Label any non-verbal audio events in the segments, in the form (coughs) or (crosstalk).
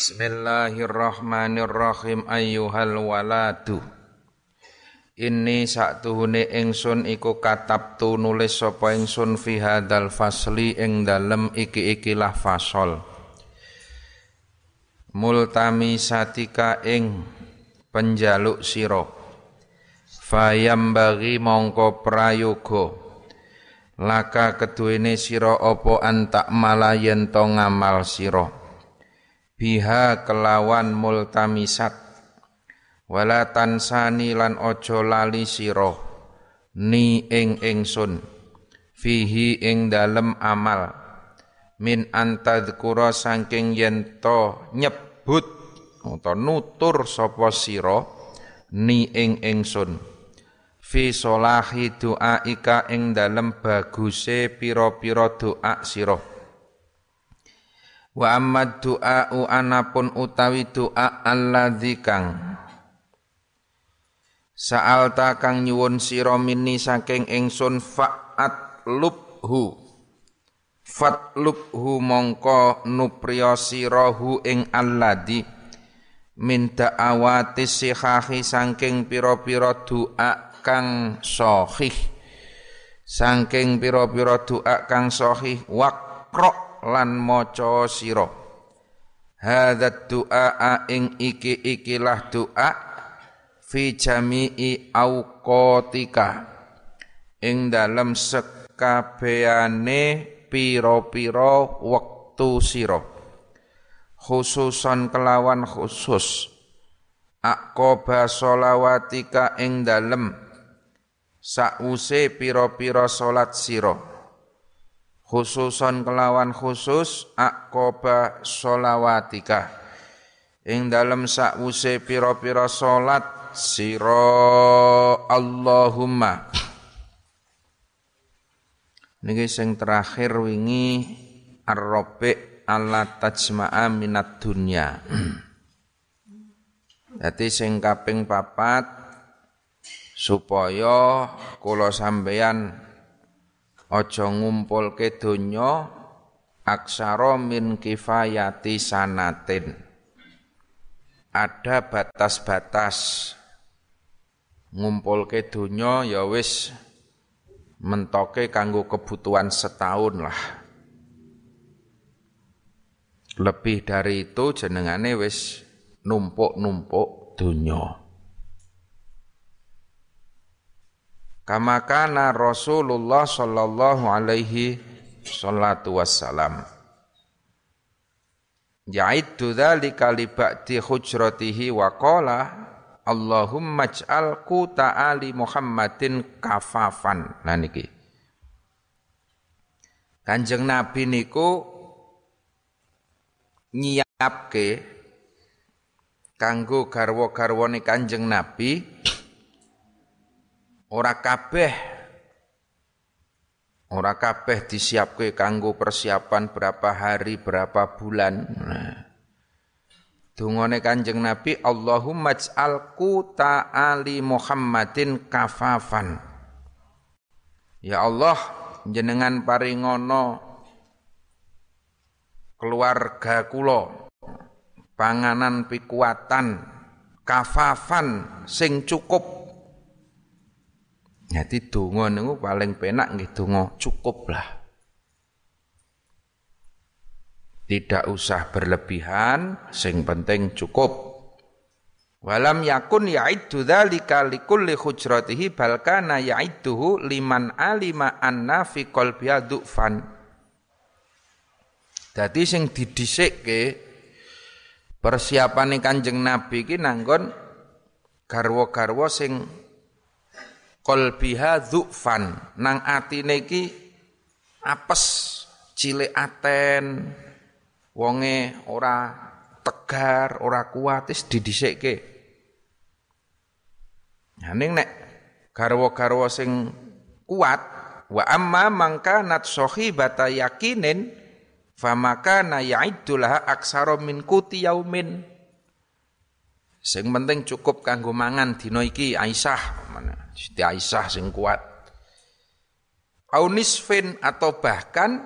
Bismillahirrahmanirrahim ayyuhal waladu. Ini saktuhune ingsun iku katabtu nulis sapa ingsun fi hadzal fasli ing dalem iki-ikilah fasol. Multami satika ing penjaluk sira. Fayam bagi mongko prayoga. Laka keduwene sira apa antak malayen ngamal sira Biha kelawan multamisat. Wala tansani lan ojo lali sira. Ni ing ingsun. Fihi ing dalem amal. Min antadzkura saking yen to nyebut utawa nutur sapa sira ni ing ingsun. Fi solahi doa ika ing dalem baguse pira-pira doa sira wa amma doa anapun utawi doa alladzi kang Sa'alta kang nyuwun sira minni saking ingsun fa'at lubhu. Fat lubhu mongko nupriya sirahu ing alladhi min da'awati sihahi saking pira-pira doa kang sahih. Saking pira-pira doa kang sahih waqra lan maca sira. Hadza du'a ing iki ikilah doa fi jami'i auqatika. Ing dalem sekabehane pira-pira wektu sira. Khususan kelawan khusus. Aqaba sholawatika ing dalem. Sause pira-pira salat sira khususan kelawan khusus aqaba sholawatika ing dalem sause pira-pira salat siro Allahumma. Niki sing terakhir wingi ar-rabi ala tajma'a minat dunya. Dadi sing kaping papat supaya kula sampeyan aja ngumpulke donya aksara min kifayati sanatin ada batas-batas ngumpulke donya ya wis mentoke kanggo kebutuhan setahun lah. Lebih dari itu jenengane wis numpuk-numpuk donya. Kama kana Rasulullah sallallahu alaihi salatu wassalam. Ya'iddu dzalika li ba'di hujratihi wa qala Allahumma ij'alku ta'ali Muhammadin kafafan. Nah niki. Kanjeng Nabi niku nyiapke kanggo garwa-garwane Kanjeng Nabi ora kabeh ora kabeh disiapke kanggo persiapan berapa hari berapa bulan. Nah. Dungane Kanjeng Nabi Allahumma ij'alku ta'ali Muhammadin kafafan. Ya Allah, jenengan paringono keluarga kula panganan pikuatan kafafan sing cukup. Jadi donga niku paling penak nggih cukup lah. Tidak usah berlebihan, sing penting cukup. Walam yakun ya'iddu dzalika likulli hujratihi bal kana ya'idduhu liman alima anna fi qalbiha du'fan. Dadi sing didhisikke persiapane Kanjeng Nabi iki nanggon garwa-garwa sing qalbiha du'fan nang atine iki apes cilik aten wonge ora tegar, ora kuat wis didhisikke. Nah ning nek garwa-garwa sing kuat wa amma mangka nat sahibata yakinin famaka na ya'iddulaha aksara min kuti yaumin. Sing penting cukup kanggo mangan dina iki Aisyah, mana? Siti Aisyah sing kuat. Aunisfin atau bahkan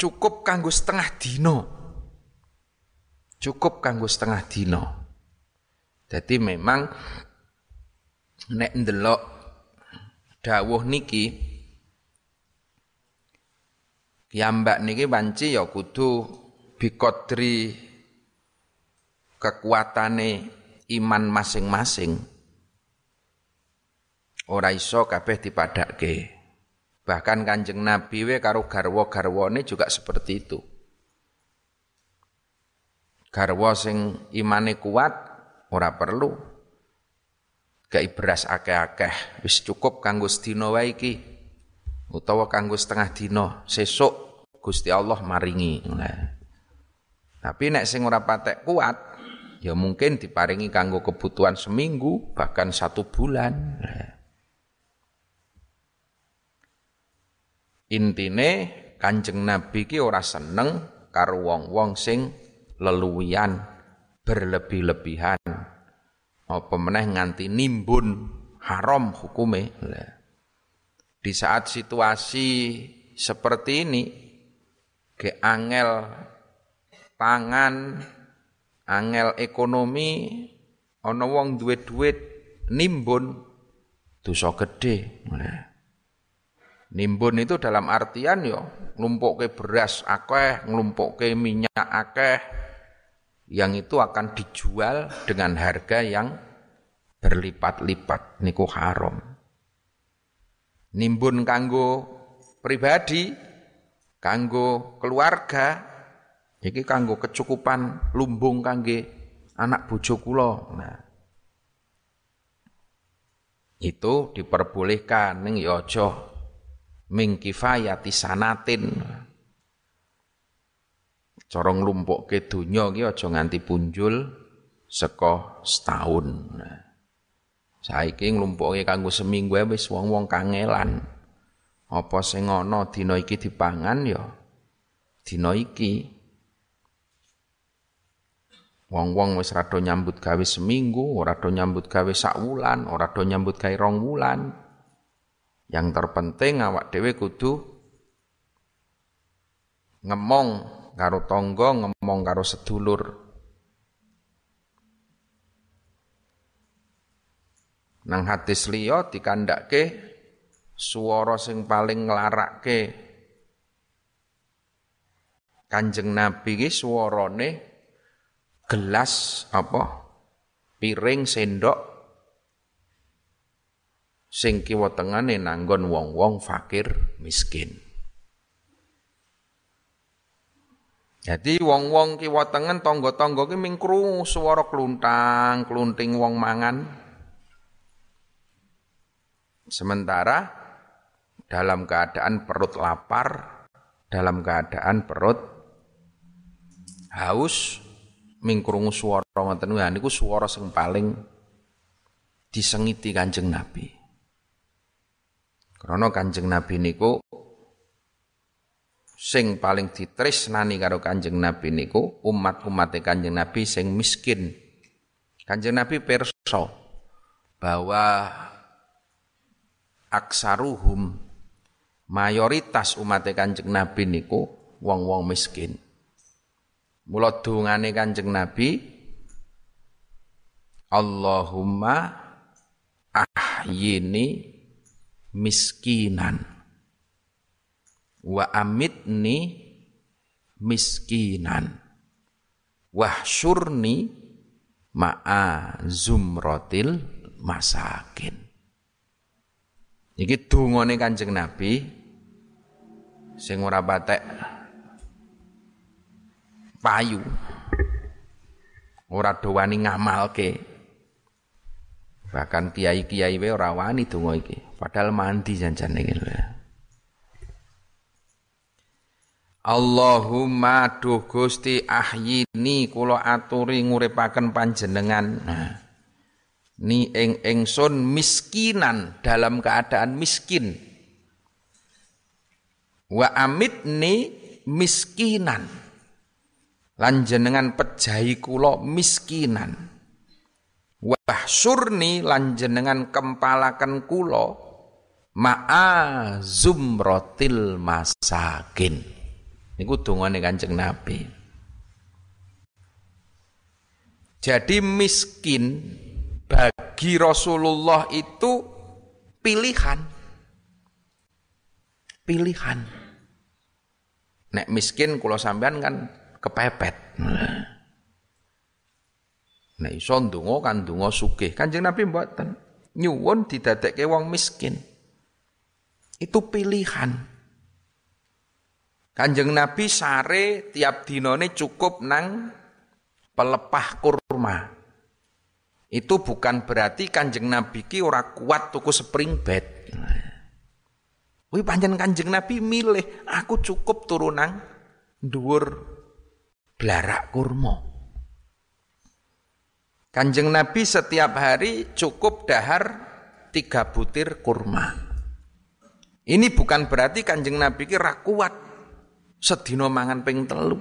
cukup kanggo setengah dino cukup kanggo setengah dino. Jadi memang nek ndelok dawuh niki kiambak niki banci ya kudu bikodri kekuatane iman masing-masing ora iso kabeh dipadake. Bahkan Kanjeng Nabi we karo garwa-garwane juga seperti itu. Garwa sing imane kuat ora perlu gak beras akeh-akeh, wis cukup kanggo sedina wae iki. Utawa kanggo setengah dina, sesuk Gusti Allah maringi. Nah. Tapi nek sing ora patek kuat, ya mungkin diparingi kanggo kebutuhan seminggu bahkan satu bulan. Intine Kanjeng Nabi ki ora seneng karo wong-wong sing leluwian berlebih-lebihan. Apa meneh nganti nimbun haram hukume. Di saat situasi seperti ini ke angel pangan, angel ekonomi, ana wong duwe duit nimbun dosa gedhe. Nah. Nimbun itu dalam artian yo ke beras akeh, ke minyak akeh yang itu akan dijual dengan harga yang berlipat-lipat niku haram. Nimbun kanggo pribadi, kanggo keluarga, iki kanggo kecukupan lumbung kangge anak bojo kula. Nah, itu diperbolehkan. Ning ya aja min kifayati sanatin. Cara nglumpukke donya ki aja nganti punjul saka setahun. Nah, saiki nglumpukke kanggo seminggu wis wong-wong kangelan. Apa sing ana dina iki dipangan ya dina iki Wong-wong wis rada nyambut gawe seminggu, ora do nyambut gawe sak wulan, ora do nyambut gawe rong wulan. Yang terpenting awak dhewe kudu ngemong karo tangga, ngemong karo sedulur. Nang hadis liya dikandhake swara sing paling nglarakke Kanjeng Nabi ki swarane gelas apa piring sendok sing kiwa tengane nanggon wong-wong fakir miskin. Jadi wong-wong kiwa tengen tangga-tangga ki ming krungu swara kluntang, klunting wong mangan. Sementara dalam keadaan perut lapar, dalam keadaan perut haus, ming krungu swara ngoten niku swara sing paling disengiti Kanjeng Nabi. Karena Kanjeng Nabi niku sing paling ditresnani karo Kanjeng Nabi niku umat-umat Kanjeng Nabi sing miskin. Kanjeng Nabi perso bahwa aksaruhum mayoritas umat Kanjeng Nabi niku wong-wong miskin. Mula dungane Kanjeng Nabi Allahumma ahyini miskinan wa amitni miskinan wahsyurni ma'a zumrotil masakin. Iki dungane Kanjeng Nabi sing ora payu ora dowani ngamalke Bahkan kiai-kiai we ora wani donga iki, padahal mandi janjane iki. Allahumma duh Gusti ahyini kula aturi nguripaken panjenengan. Nah, ni ing ingsun miskinan dalam keadaan miskin. Wa amitni miskinan. Lan jenengan pejahi kula miskinan wahsurni lan jenengan kempalaken kula ma'a zumratil masakin niku dongane Kanjeng Nabi Jadi miskin bagi Rasulullah itu pilihan. Pilihan. Nek miskin kula sampean kan kepepet. Nek iso ndonga kan ndonga sugih. Kanjeng Nabi mboten. Nyuwun didadekke wong miskin. Itu pilihan. Kanjeng Nabi sare tiap dinone cukup nang pelepah kurma. Itu bukan berarti Kanjeng Nabi ki ora kuat tuku spring bed. Wih panjang Kanjeng Nabi milih aku cukup turunan dhuwur blarak kurma. Kanjeng Nabi setiap hari cukup dahar tiga butir kurma. Ini bukan berarti kanjeng Nabi kira kuat sedino mangan ping telu.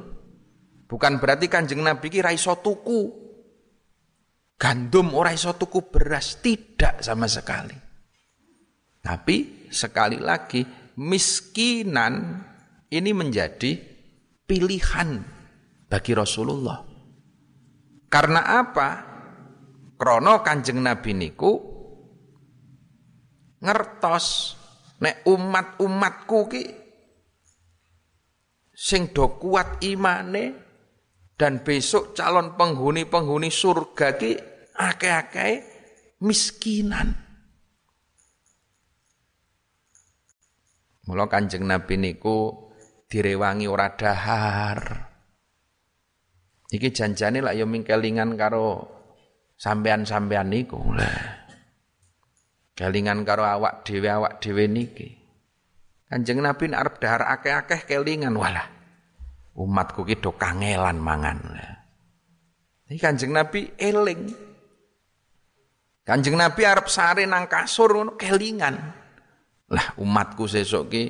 Bukan berarti kanjeng Nabi kira iso tuku gandum ora iso tuku beras tidak sama sekali. Tapi sekali lagi miskinan ini menjadi pilihan bagi Rasulullah. Karena apa? Krono Kanjeng Nabi niku ngertos nek umat-umatku ki sing do kuat imane dan besok calon penghuni-penghuni surga ki akeh-akeh miskinan. Mula Kanjeng Nabi niku direwangi ora dahar. Iki janjane lak yo mingkelingan karo sampean-sampean niku lah. Kelingan karo awak dhewe awak dhewe niki. Kanjeng Nabi arep dahar akeh-akeh kelingan walah. Umatku ki do kangelan mangan. Iki Kanjeng Nabi eling. Kanjeng Nabi arep sare nang kasur ngono kelingan. Lah umatku sesuk ki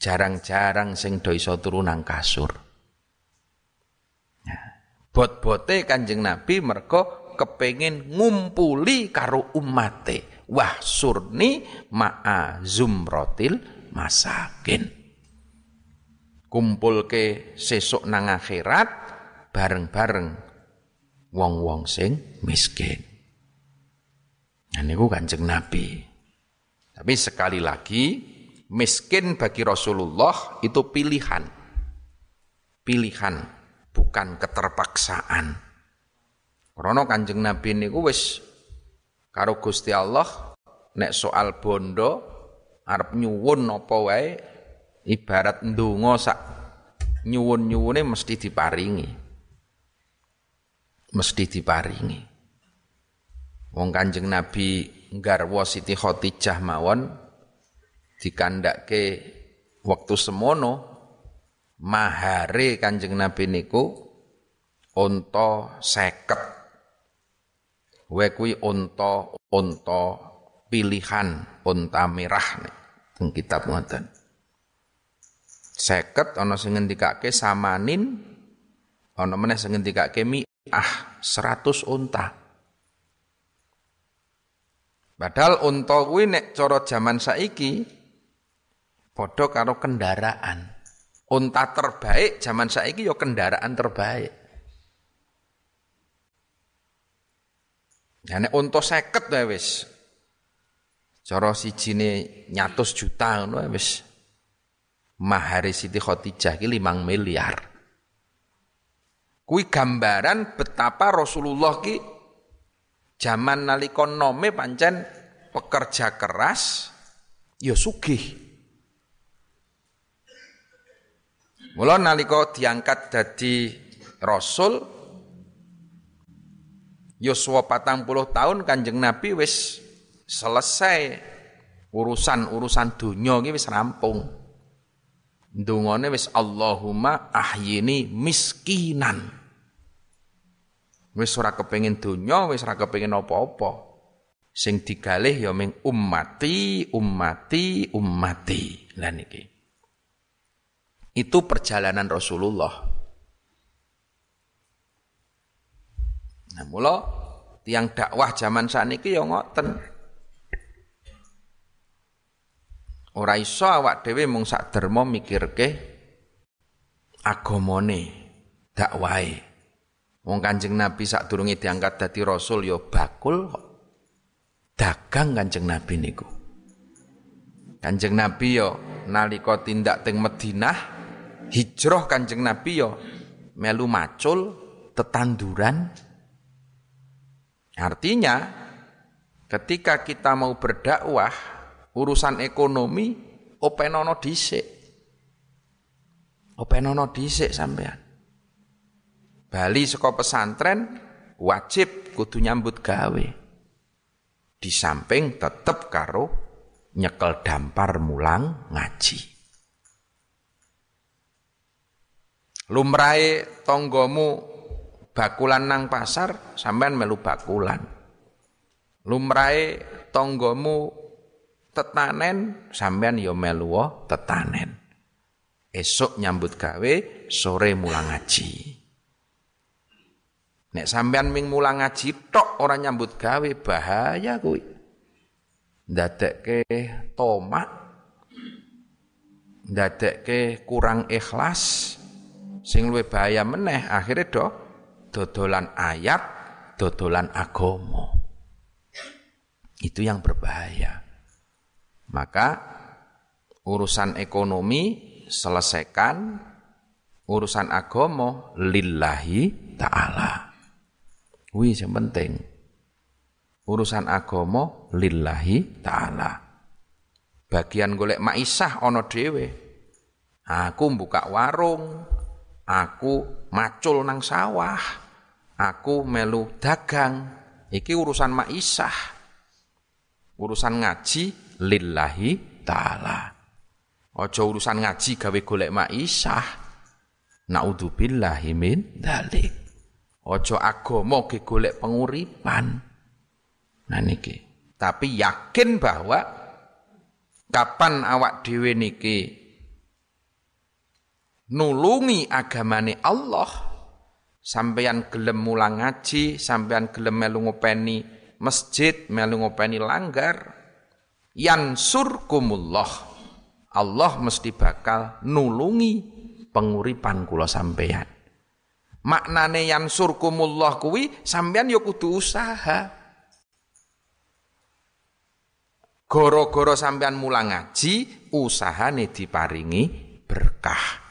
jarang-jarang sing do iso turu nang kasur. Bot-bote Kanjeng Nabi mergo kepengin ngumpuli karo umate wah surni ma'a zumrotil masakin. Kumpul ke sesuk nang akhirat bareng-bareng wong-wong sing miskin. Nah niku kanjeng nabi. Tapi sekali lagi miskin bagi Rasulullah itu pilihan. Pilihan bukan keterpaksaan karena Kanjeng Nabi niku wis karo Gusti Allah nek soal bondo arep nyuwun apa wae ibarat ndonga sak nyuwun-nyuwune mesti diparingi. Mesti diparingi. Wong Kanjeng Nabi nggarwa Siti Khadijah mawon dikandake waktu semono mahare Kanjeng Nabi niku unta seket Wae kuwi unta unta pilihan unta merah nih teng kitab ngoten. Seket ana sing ngendikake samanin ana meneh sing ngendikake ah 100 unta. Padahal unta kuwi nek cara jaman saiki padha karo kendaraan. Unta terbaik zaman saiki ya kendaraan terbaik. Ya nek unta 50 wae wis. Cara sijine nyatus juta ngono wis. Mahari Siti Khadijah ki 5 miliar. Kui gambaran betapa Rasulullah ki zaman nalika nome pancen pekerja keras ya sugih. Mula nalika diangkat dadi rasul Yosua patang puluh tahun kanjeng Nabi wis selesai urusan-urusan dunia ini wis rampung. Dungane wis Allahumma ahyini miskinan. Wis ora kepengin dunya, wis ora kepengin apa-apa. Sing digalih ya ming ummati, ummati, ummati. Lah niki. Itu perjalanan Rasulullah. Nah, mula tiang dakwah zaman saniki ya ngoten. Ora iso awak dhewe mung sak derma mikirke agamane dakwahe. Wong Kanjeng Nabi sadurunge diangkat dadi rasul ya bakul. Dagang Kanjeng Nabi niku. Kanjeng Nabi ya nalika tindak teng Madinah hijrah Kanjeng Nabi ya melu macul tetanduran. Artinya ketika kita mau berdakwah urusan ekonomi openono dhisik. Openono dhisik sampean. Bali saka pesantren wajib kudu nyambut gawe. Di samping tetep karo nyekel dampar mulang ngaji. Lumrahe tonggomu bakulan nang pasar, sampean melu bakulan. Lumrahe tonggomu tetanen, sampean ya melu tetanen. Esok nyambut gawe, sore mulang ngaji. Nek sampean ming mulang ngaji tok ora nyambut gawe bahaya kuwi. Ndadekke tomak. Ndadekke kurang ikhlas. Sing luwih bahaya meneh akhirnya do dodolan ayat, dodolan agama. Itu yang berbahaya. Maka urusan ekonomi selesaikan urusan agama lillahi ta'ala. Wih yang penting. Urusan agama lillahi ta'ala. Bagian golek maisah ono dewe. Aku buka warung, aku macul nang sawah, aku melu dagang. Iki urusan maisah. Urusan ngaji lillahi ta'ala. Ojo urusan ngaji gawe golek maisah. Naudzubillahi min dalik. Ojo agama ge golek penguripan. Nah niki. Tapi yakin bahwa kapan awak dhewe niki nulungi agamane Allah, sampeyan gelem mulang ngaji, sampeyan gelem melu ngopeni masjid, melu ngopeni langgar, yansurkumullah. Allah mesti bakal nulungi penguripan kula sampeyan. Maknane yang surkumullah kuwi sampean ya kudu usaha. Goro-goro sampean mulang ngaji, usahane diparingi berkah.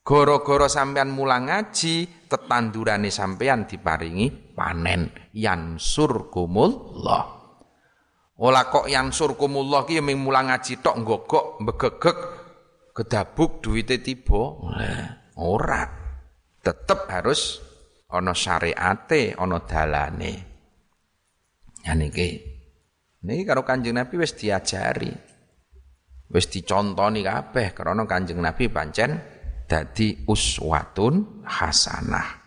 Goro-goro sampean mulang ngaji, tetandurane sampean diparingi panen. Yansurkumullah. Ola kok yansurkumullah ki ming mulang ngaji tok nggogok begegek kedabuk duwite tiba. Ora tetap harus ono syariate, ono dalane. Ya niki. Niki karo Kanjeng Nabi wis diajari. Wis dicontoni kabeh karena Kanjeng Nabi pancen dadi uswatun hasanah.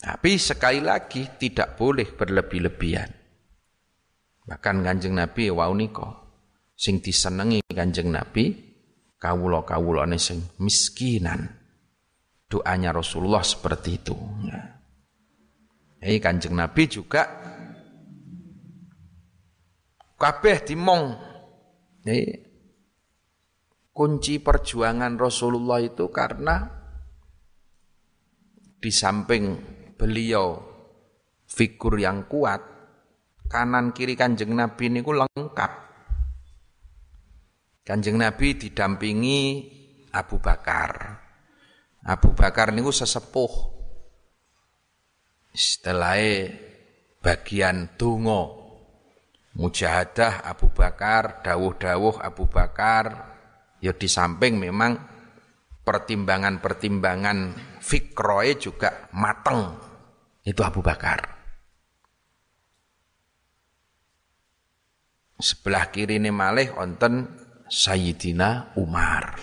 Tapi sekali lagi tidak boleh berlebih-lebihan. Bahkan Kanjeng Nabi wau nika sing disenengi Kanjeng Nabi kawula-kawulane sing miskinan doanya Rasulullah seperti itu. Eh kanjeng Nabi juga kabeh dimong. Eh, kunci perjuangan Rasulullah itu karena di samping beliau figur yang kuat, kanan kiri kanjeng Nabi ini lengkap. Kanjeng Nabi didampingi Abu Bakar, Abu Bakar niku sesepuh. Setelah bagian dungo mujahadah Abu Bakar, dawuh-dawuh Abu Bakar, ya di samping memang pertimbangan-pertimbangan fikroe juga mateng. Itu Abu Bakar. Sebelah kiri ini malih onten Sayyidina Umar.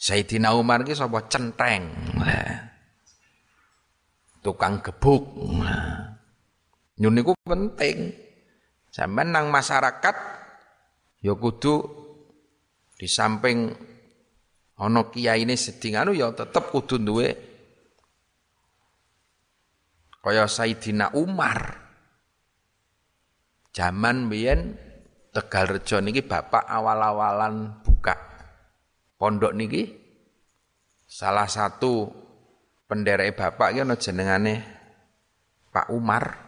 Sayyidina Umar ki sapa centeng. Tukang gebuk. Nyun penting. Sampeyan nang masyarakat ya kudu di samping ana kiyaine seding anu ya tetep kudu duwe kaya Sayyidina Umar. Zaman biyen Tegal Rejo niki bapak awal-awalan buka pondok niki salah satu penderek bapak ki ana jenengane Pak Umar.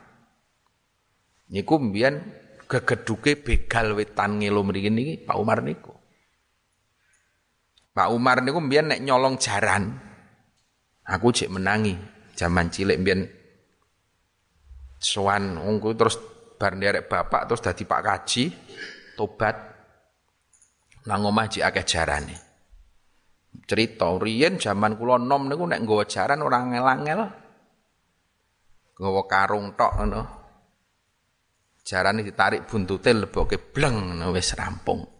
Niku mbiyen gegeduke begal wetan ngelo mriki niki Pak Umar niku. Pak Umar niku mbiyen nek nyolong jaran. Aku cek menangi zaman cilik mbiyen sowan ungku terus bar nderek bapak terus dadi Pak Kaji tobat nang omah jek akeh jarane. Cerita riyen zaman kula nom niku nek nggawa jaran ora ngel-angel. Nggawa karung tok ngono. Jarane ditarik buntute leboke bleng wis rampung.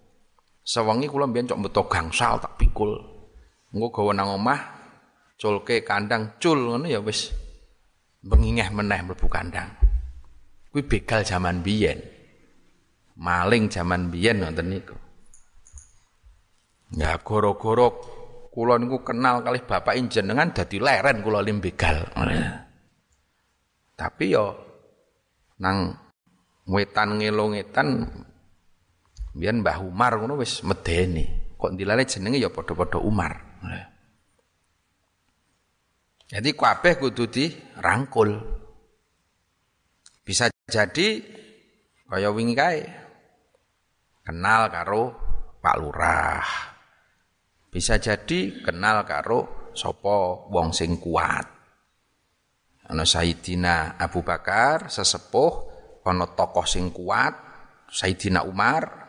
Sewengi kula mbiyen cok beto gangsal tak pikul. Engko gawa nang omah culke kandang cul ngono ya wis bengingeh meneh mlebu kandang. Kuwi begal zaman biyen. Maling zaman biyen wonten niku. Ya goro-goro kula niku kenal kali bapak jenengan dadi leren kula lim begal. Tapi yo nang wetan ngelongetan biyen Mbah Umar ngono wis medeni. Kok dilale jenenge ya padha-padha Umar. Jadi kabeh kudu dirangkul. Bisa jadi kaya wingi kae kenal karo Pak Lurah. Bisa jadi kenal karo sapa wong sing kuat. Ana Sayyidina Abu Bakar sesepuh, ana tokoh sing kuat, Sayyidina Umar.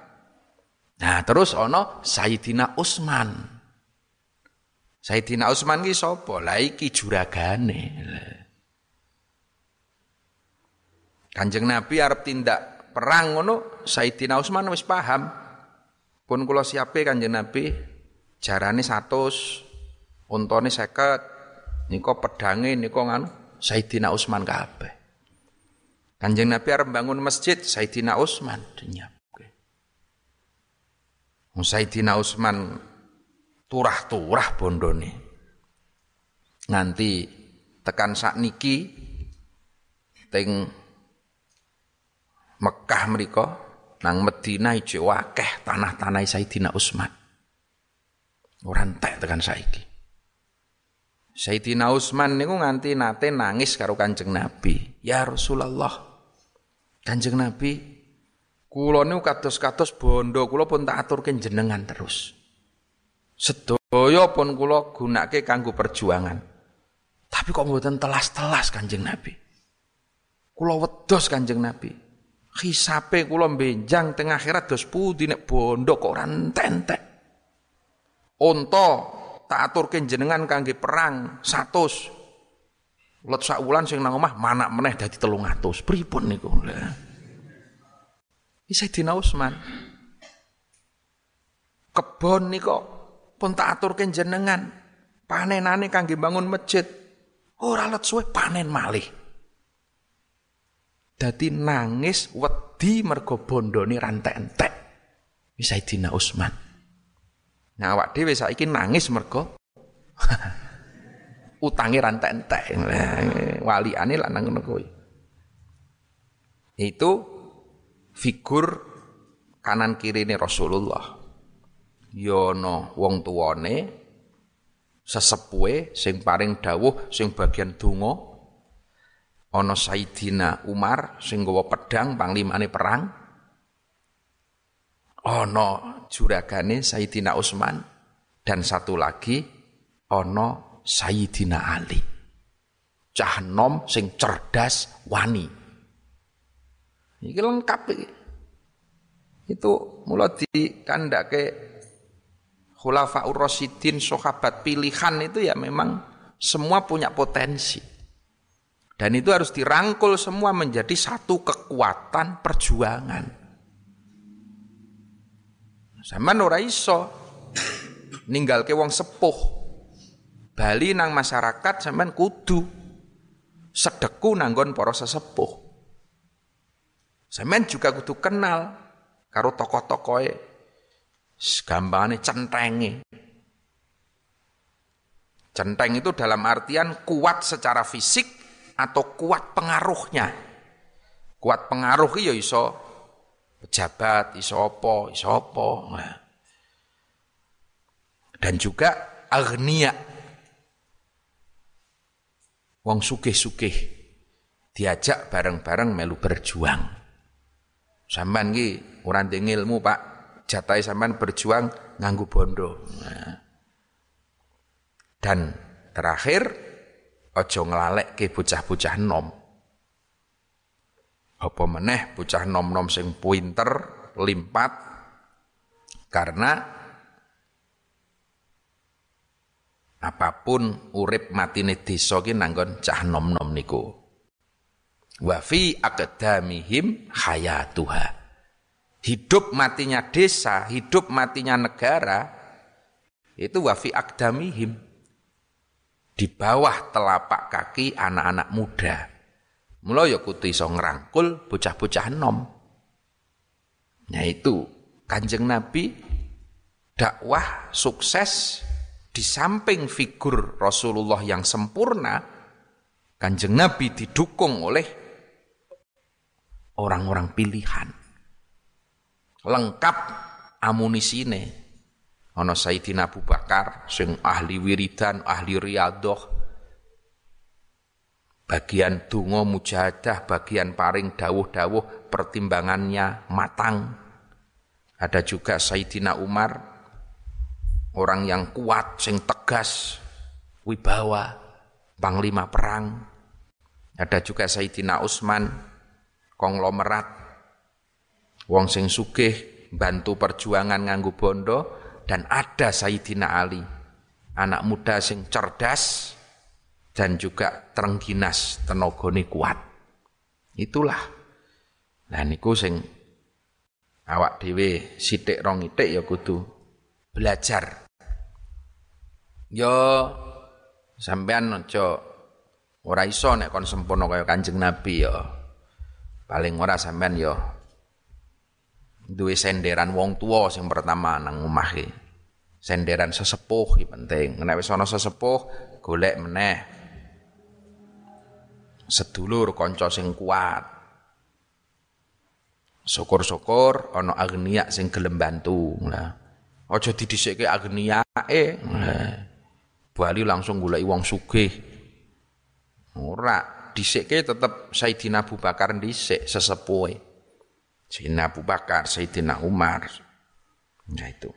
Nah, terus ana Sayyidina Utsman. Sayyidina Utsman ki sapa? Lah iki juragane. Kanjeng Nabi arep tindak perang ngono, Sayyidina Utsman wis paham. Pun kula siape Kanjeng Nabi jarane 100, untane 50, nika pedange nika nganu Sayyidina Utsman kabeh. Kanjeng Nabi arep bangun masjid Sayyidina Utsman dinyapke. Sayyidina Utsman turah-turah bondone. Nganti tekan niki teng Mekah mereka nang Medina ijo akeh tanah-tanah Sayyidina Utsman. Ora entek tekan saiki. Sayyidina Utsman niku nganti nate nangis karo Kanjeng Nabi. Ya Rasulullah. Kanjeng Nabi, kula niku kados-kados bondo kula pun tak aturke jenengan terus. Sedaya pun kula gunake kanggo perjuangan. Tapi kok mboten telas-telas Kanjeng Nabi. Kula wedhos Kanjeng Nabi. Hisape kula benjang tengah akhirat dos pundi nek bondo kok ora entek. Unta tak aturke jenengan kangge perang 100. Let sak wulan sing nang omah manak meneh dadi 300. Pripun niku? Lah. Isa Dina Usman. Kebon niku pun tak aturke jenengan. Panenane kangge bangun masjid. Ora let suwe panen malih. Dadi nangis wedi mergo bondone rantek-entek. Wis Sayyidina Utsman. Nah awak dhewe saiki nangis mergo (laughs) utange rantek-entek. Waliane lan nang ngono kuwi. Itu figur kanan kirine Rasulullah. Ya ana wong tuwane sesepuhe sing paring dawuh sing bagian donga. Ana Sayyidina Umar sing nggawa pedang panglimane perang. Ana juragane Sayyidina Utsman dan satu lagi ana Sayyidina Ali. Cah nom sing cerdas wani iki lengkap iki itu mulai dikandake khulafaur rasyidin sahabat pilihan itu ya memang semua punya potensi. Dan itu harus dirangkul semua menjadi satu kekuatan perjuangan. Sama ora iso ke wong sepuh. Bali nang masyarakat sampean kudu sedeku nanggon para sesepuh. Sampean juga kudu kenal karo tokoh-tokohe Gampangane centenge. Centeng itu dalam artian kuat secara fisik atau kuat pengaruhnya. Kuat pengaruh ya iso pejabat, iso apa, iso apa. Nah. Dan juga agnia. wong sugih-sugih diajak bareng-bareng melu berjuang. Sampean ki ora ilmu, Pak. Jatahe sampean berjuang nganggu bondo. Nah. Dan terakhir ojo ngelalek ke bocah-bocah nom. Apa meneh bocah nom-nom sing pinter, limpat karena apa pun urip matine desa ki nanggon cah nom-nom niku. Wa fi aqdamihim hayatuha. Hidup matinya desa, hidup matinya negara itu wa fi aqdamihim. Di bawah telapak kaki anak-anak muda. Mula ya kudu iso ngrangkul bocah-bocah nom. Nah itu Kanjeng Nabi dakwah sukses di samping figur Rasulullah yang sempurna, Kanjeng Nabi didukung oleh orang-orang pilihan. Lengkap amunisine. Ana Sayyidina Abu Bakar sing ahli wiridan, ahli riyadhah. Bagian donga mujahadah, bagian paring dawuh-dawuh pertimbangannya matang. Ada juga Sayyidina Umar orang yang kuat, sing tegas, wibawa, panglima perang. Ada juga Sayyidina Utsman, konglomerat, wong sing sugih, bantu perjuangan nganggu bondo, dan ada Sayyidina Ali, anak muda sing cerdas, dan juga terengginas, tenogone kuat. Itulah. Nah niku sing awak dhewe sithik rong itik ya kudu belajar Yo sampean aja ora iso nek kon sempurna kaya Kanjeng Nabi yo. Paling ora sampean yo duwe senderan wong tua sing pertama nang omah Senderan sesepuh iki penting. Nek wis ana sesepuh golek meneh sedulur kanca sing kuat. Syukur-syukur ana agnia sing gelem bantu. Nah, aja didhisikke. Nah. Bali langsung golek wong sugih. Ora, dhisikke tetep Sayyidina Abu Bakar dhisik sesepuhe. Sayyidina Abu Bakar, Sayyidina Umar. Nah itu.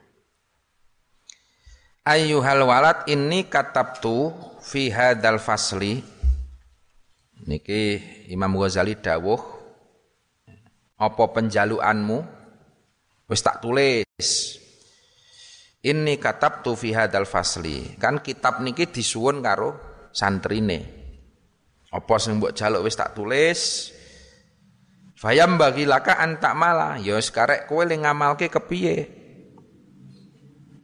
Ayyuhal walad ini katabtu fi hadzal fasli. Niki Imam Ghazali dawuh apa penjaluanmu wis tak tulis ini katab tu fi hadal fasli. Kan kitab niki disuwun karo santrine. Apa sing mbok jaluk wis tak tulis. Fayam bagi laka antak malah. Ya wis karek kowe le ngamalke kepiye?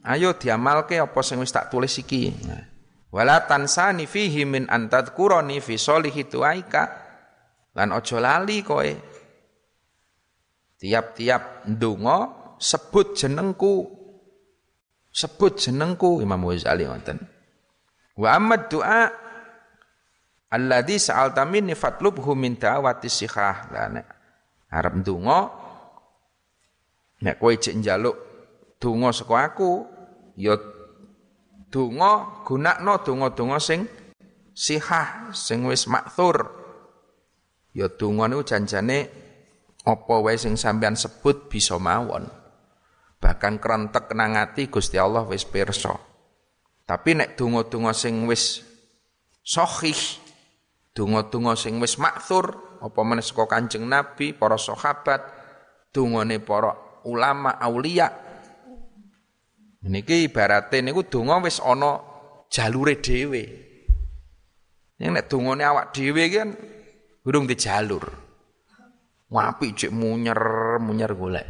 Ayo diamalke apa sing wis tak tulis iki. Nah. Wala tansani fihi min antadkurani fi solihi tuaika. Lan ojo lali kowe. Tiap-tiap ndonga sebut jenengku sebut jenengku Imam Ghazali ngoten. Wa amad doa alladzi sa'alta minni fatlubhu min da'wati sikhah. Lah nek arep ndonga nek kowe jek njaluk donga saka aku ya donga gunakno donga-donga sing sihah sing wis makthur. Ya donga niku janjane apa wae sing sampean sebut bisa mawon bahkan kerentek nang ati Gusti Allah wis pirsa. Tapi nek donga-donga sing wis sahih, donga-donga sing wis makthur, apa meneh saka Kanjeng Nabi, para sahabat, dongane para ulama aulia. Niki ibarate niku donga wis ana jalure dhewe. Ning nek dongane awak dhewe kan urung di jalur. Wapi cek munyer munyer golek.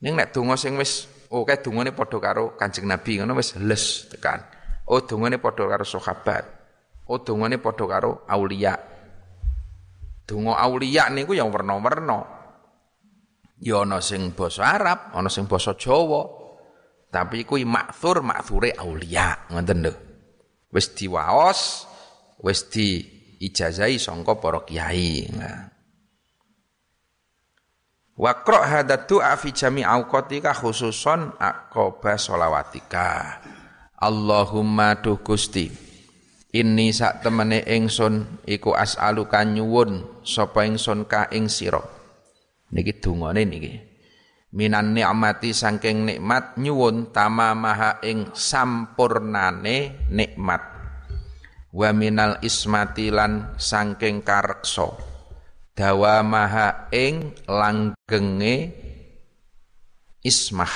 Ning nek donga sing wis oh kae dongane padha karo Kanjeng Nabi ngono wis les tekan. Oh dongane padha karo sahabat. Oh dongane padha karo aulia. Donga aulia niku yang werna-werna. Ya ana sing basa Arab, ana sing basa Jawa. Tapi kuwi makthur makture aulia, ngoten lho. Wis diwaos, wis di ijazahi sangka para kiai. Nah. Wakro hadat du'a fi jami awqatika khususon aqoba solawatika. Allahumma duh Gusti. Ini sak temene ingsun iku as'aluka nyuwun sapa ingsun ka ing sira. Niki dungane niki. Minan nikmati saking nikmat nyuwun tamamaha ing sampurnane nikmat. Wa minal ismati lan saking kareksa. Dawamaha ing langgenge ismah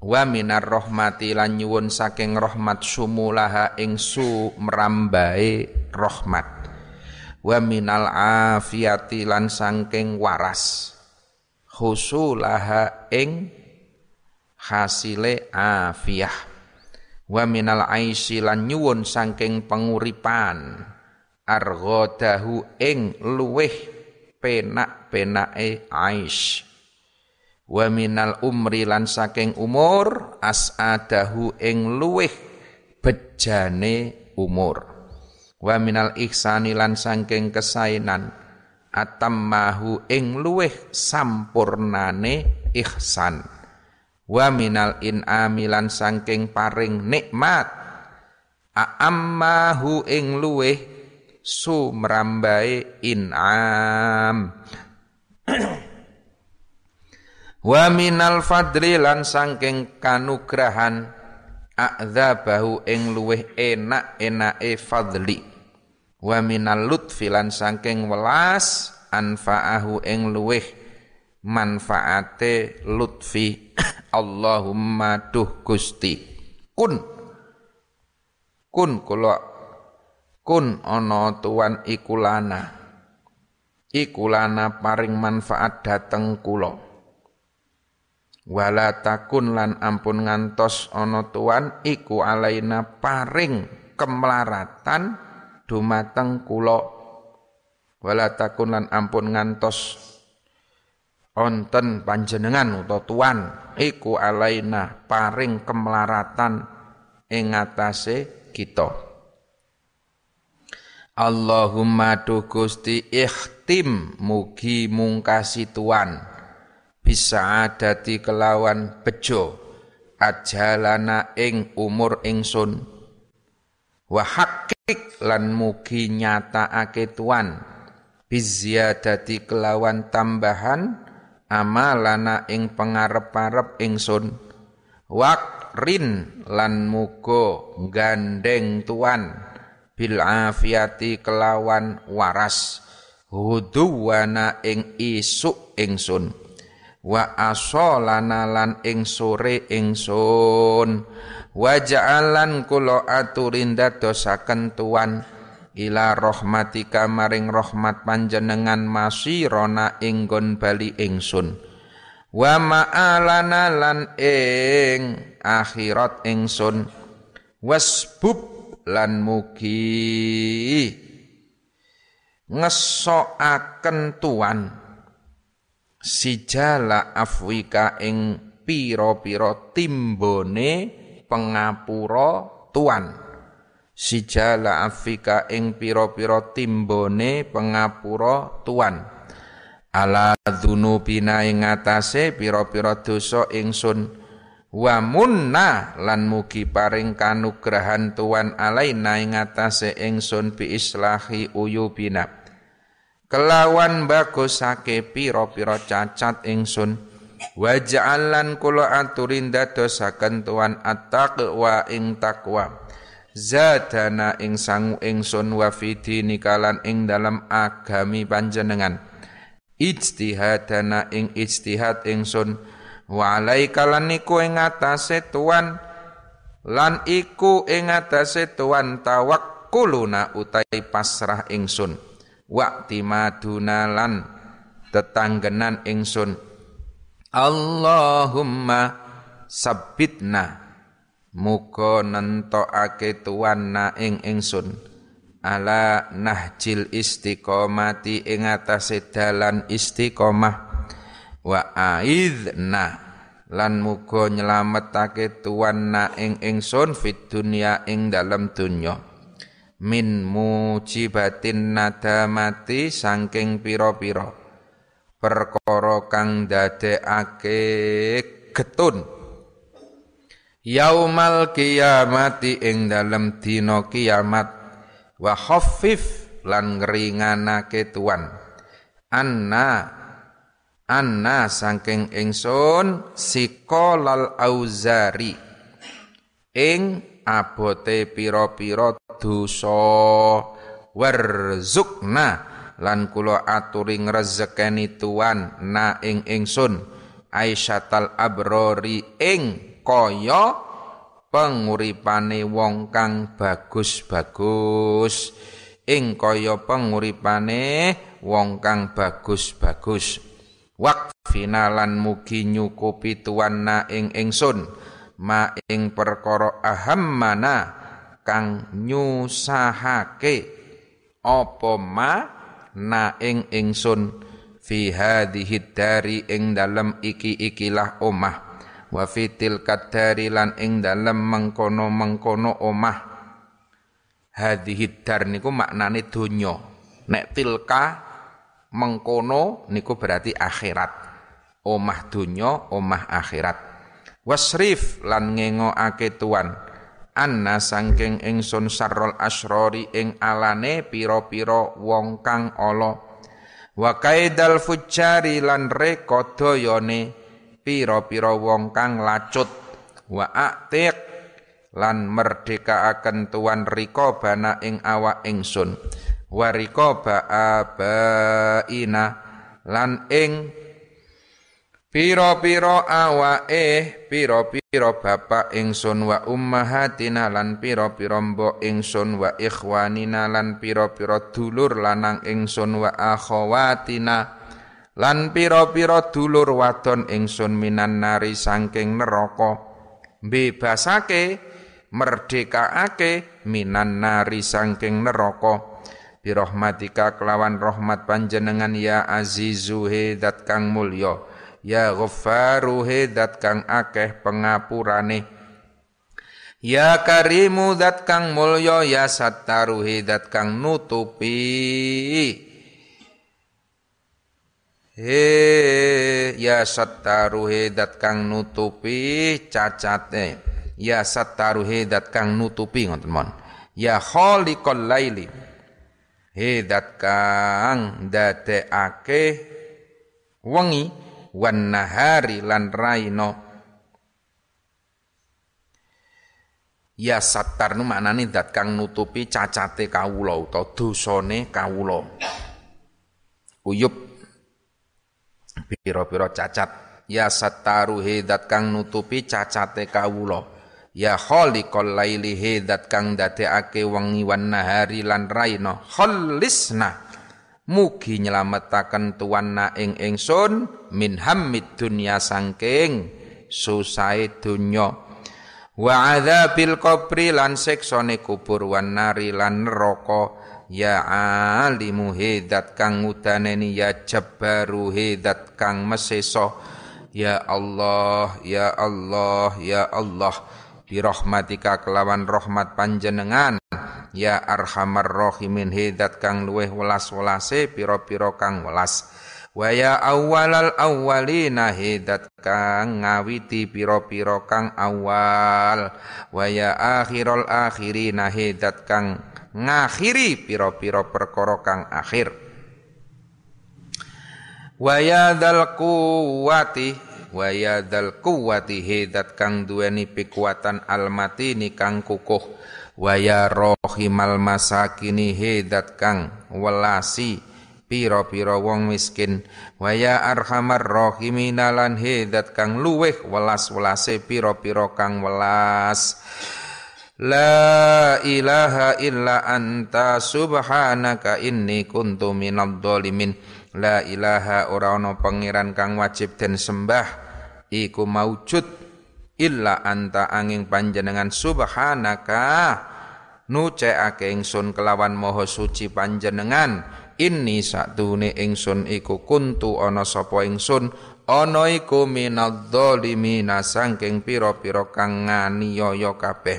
wa minar rahmati lan nyuwun saking rahmat sumulaha ing su mrambae rahmat. Wa minal afiyati lan saking waras. Husulaha ing hasile afiyah. Wa minal aisi lan nyuwun saking penguripan. Arghadahu ing luweh penak-penake aish wa minal umri lan saking umur as'adahu ing luweh bejane umur. Wa minal ihsani lan saking kesainan atammahu ing luweh sampurnane ihsan. Wa minal in'ami lan saking paring nikmat a'ammahu ing luweh sumrambae in'am (clears throat) Wa minal fadli lan sangking kanugrahan a'dzabahu ing luweh enak-enake fadli. Wa minal lutfi lan sangking welas anfa'ahu ing luweh manfaate lutfi. (coughs) Allahumma duh Gusti. Kun kun kula kun ana tuan ikulana. Ikulana paring manfaat dateng kula wala takun lan ampun ngantos ana tuan iku alaina paring kemlaratan dumateng kula. Wala takun lan ampun ngantos onten panjenengan utawa tuan iku alaina paring kemlaratan ing atase kita. Allahumma tu Gusti ikhtim mugi mungkasi tuan bisa adati kelawan bejo. Ajalana ing umur ingsun. Wa hakik lan mugi nyatakake tuan. Biziadati kelawan tambahan amalana ing pengarep-arep ingsun. Wakrin lan mugo gandeng tuan. Bil afiati kelawan waras. Huduwana ing isuk ingsun wa asolana lan ing sore ingsun. Wa ja'alan kula aturin dadosaken tuan ila rahmatika maring rahmat panjenengan masirona inggon bali ingsun. Wa ma'alana lan ing akhirat ingsun. Wasbub lan mugi ngesokaken tuan sijala afwika ing pira-pira timbone pengapura tuan. Sijala afwika ing pira-pira timbone pengapura tuan. Ala dzunubina ing atase pira-pira dosa ingsun. Wa munna lan mugi paring kanugrahan tuan alaina ing atase ingsun bi islahi uyubina kelawan bagusake pira-pira cacat ingsun. Wa ja'alan kula aturin dadosaken tuan at-taqwa ing takwa zadana ing sangu ingsun wa fidini kalan ing dalam agami panjenengan. Ijtihadana ing ijtihad ingsun. Wa alaika lan iku ing atase tuan. Lan iku ing atase tuan tawakkuluna utai pasrah ingsun wakti madunalan tetanggenan ingsun. Allahumma sabbitna. Muga nentokake tuanna ing ingsun. Ala nahjil istiqomati ing atase dalan istiqomah. Wa aidna lan muga nyelametake tuanna ing ingsun fit dunya ing dalam dunya min mujibatin nadamati saking pira-pira. Perkara kang dadekake getun. Yaumal kiamati ing dalem dina kiamat. Wa khaffif lan ngringanake tuan. Anna anna saking ingsun sikolal auzari. Ing abote pira-pira dosa. Warzukna lan kula aturi ngrezekeni tuan na ing ingsun. Aisyatal abrori ing kaya penguripane wong kang bagus-bagus. Ing kaya penguripane wong kang bagus-bagus. Waqfina lan mugi nyukupi tuanna ing ingsun ma ing perkara ahammana kang nyusahake. Apa ma? Na ing ingsun fi hadhihi dari ing dalem iki-ikilah omah. Wa fitil kadari lan ing dalem mengkono-mengkono omah. Hadhihi dar niku maknane donya. Nek tilka mengkono niku berarti akhirat. Omah donya omah akhirat wasrif lan ngengokake tuan. Anna sangking ingsun sarrol asrori ing alane piro-piro wong kang ala. Wa kaidal fujari lan reka dayane pira-pira wong kang lacut. Wa atiq lan merdekaaken tuan bana ing awak ingsun. Wa rikaba abaina lan ing Piro-piro awake, piro-piro bapak ingsun wa ummahatina lan piro-piro mbok ingsun wa ikhwanina lan piro-piro dulur lanang ingsun wa akhawatina lan pira-pira dulur wadon ingsun minan nari saking neraka. Bebasake merdekaake minan nari saking neraka. Birahmatika kelawan rahmat panjenengan ya azizu hedat kang mulya ya ghaffaru hedat kang akeh pengapurane Ya karimu dat kang mulya ya sattaru hedat kang nutupi He ya sattaru dat kang nutupi cacate. Ya sattaru dat kang nutupi ngoten mon. Ya khaliqal laili. dat kang dadekake wengi wan nahari lan raino. Ya sattar nu maknane dat kang nutupi cacate kawula utawa dosane kawula. Uyup. Pira-pira cacat. Ya sattaru hedat kang nutupi cacate kawula. Ya khaliqal laili hedat kang dadekake wengi wan nahari lan raina khallisna mugi nyelametaken tuanna ing ingsun min hammid dunya sangking susahe dunya wa adzabil qabri lan siksane kubur wan nari lan neraka. Ya alimu hidat kang udaneni ya jabbaru hidat kang meseso Ya Allah, Ya Allah, Ya Allah Birahmatika kelawan rahmat panjenengan. Ya arhamar rahimin hidat kang luweh welas-welase piro-piro kang welas. Wa ya awalal awwalina hidat kang ngawiti piro-piro kang awal. Wa ya akhirul akhirina hidat kang ngakhiri piro-piro perkara kang akhir. Wa yadzal quwwati wa yadzal quwwati hidat kang duweni pikuatan almatini kang kukuh. Wa ya rahimal masakini hidat kang welasi. Piro-piro wong miskin. Wa ya arhamar rahimina lan hidat kang luweh welas-welase piro-piro kang welas. La ilaha illa anta subhanaka inni kuntu minadh. La ilaha ora ana pangeran kang wajib den sembah iku maujud illa anta angin panjenengan subhanaka. Nucekake ingsun kelawan moho suci panjenengan. Inni satune ingsun iku kuntu ana sapa ingsun? Ana iku minadh dhalimin saking pira-pira kang nganiaya kabeh.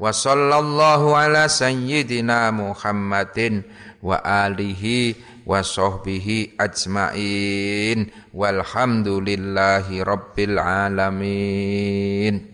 Wa sallallahu ala sayyidina Muhammadin wa alihi wa sahbihi ajmain. Walhamdulillahi rabbil alamin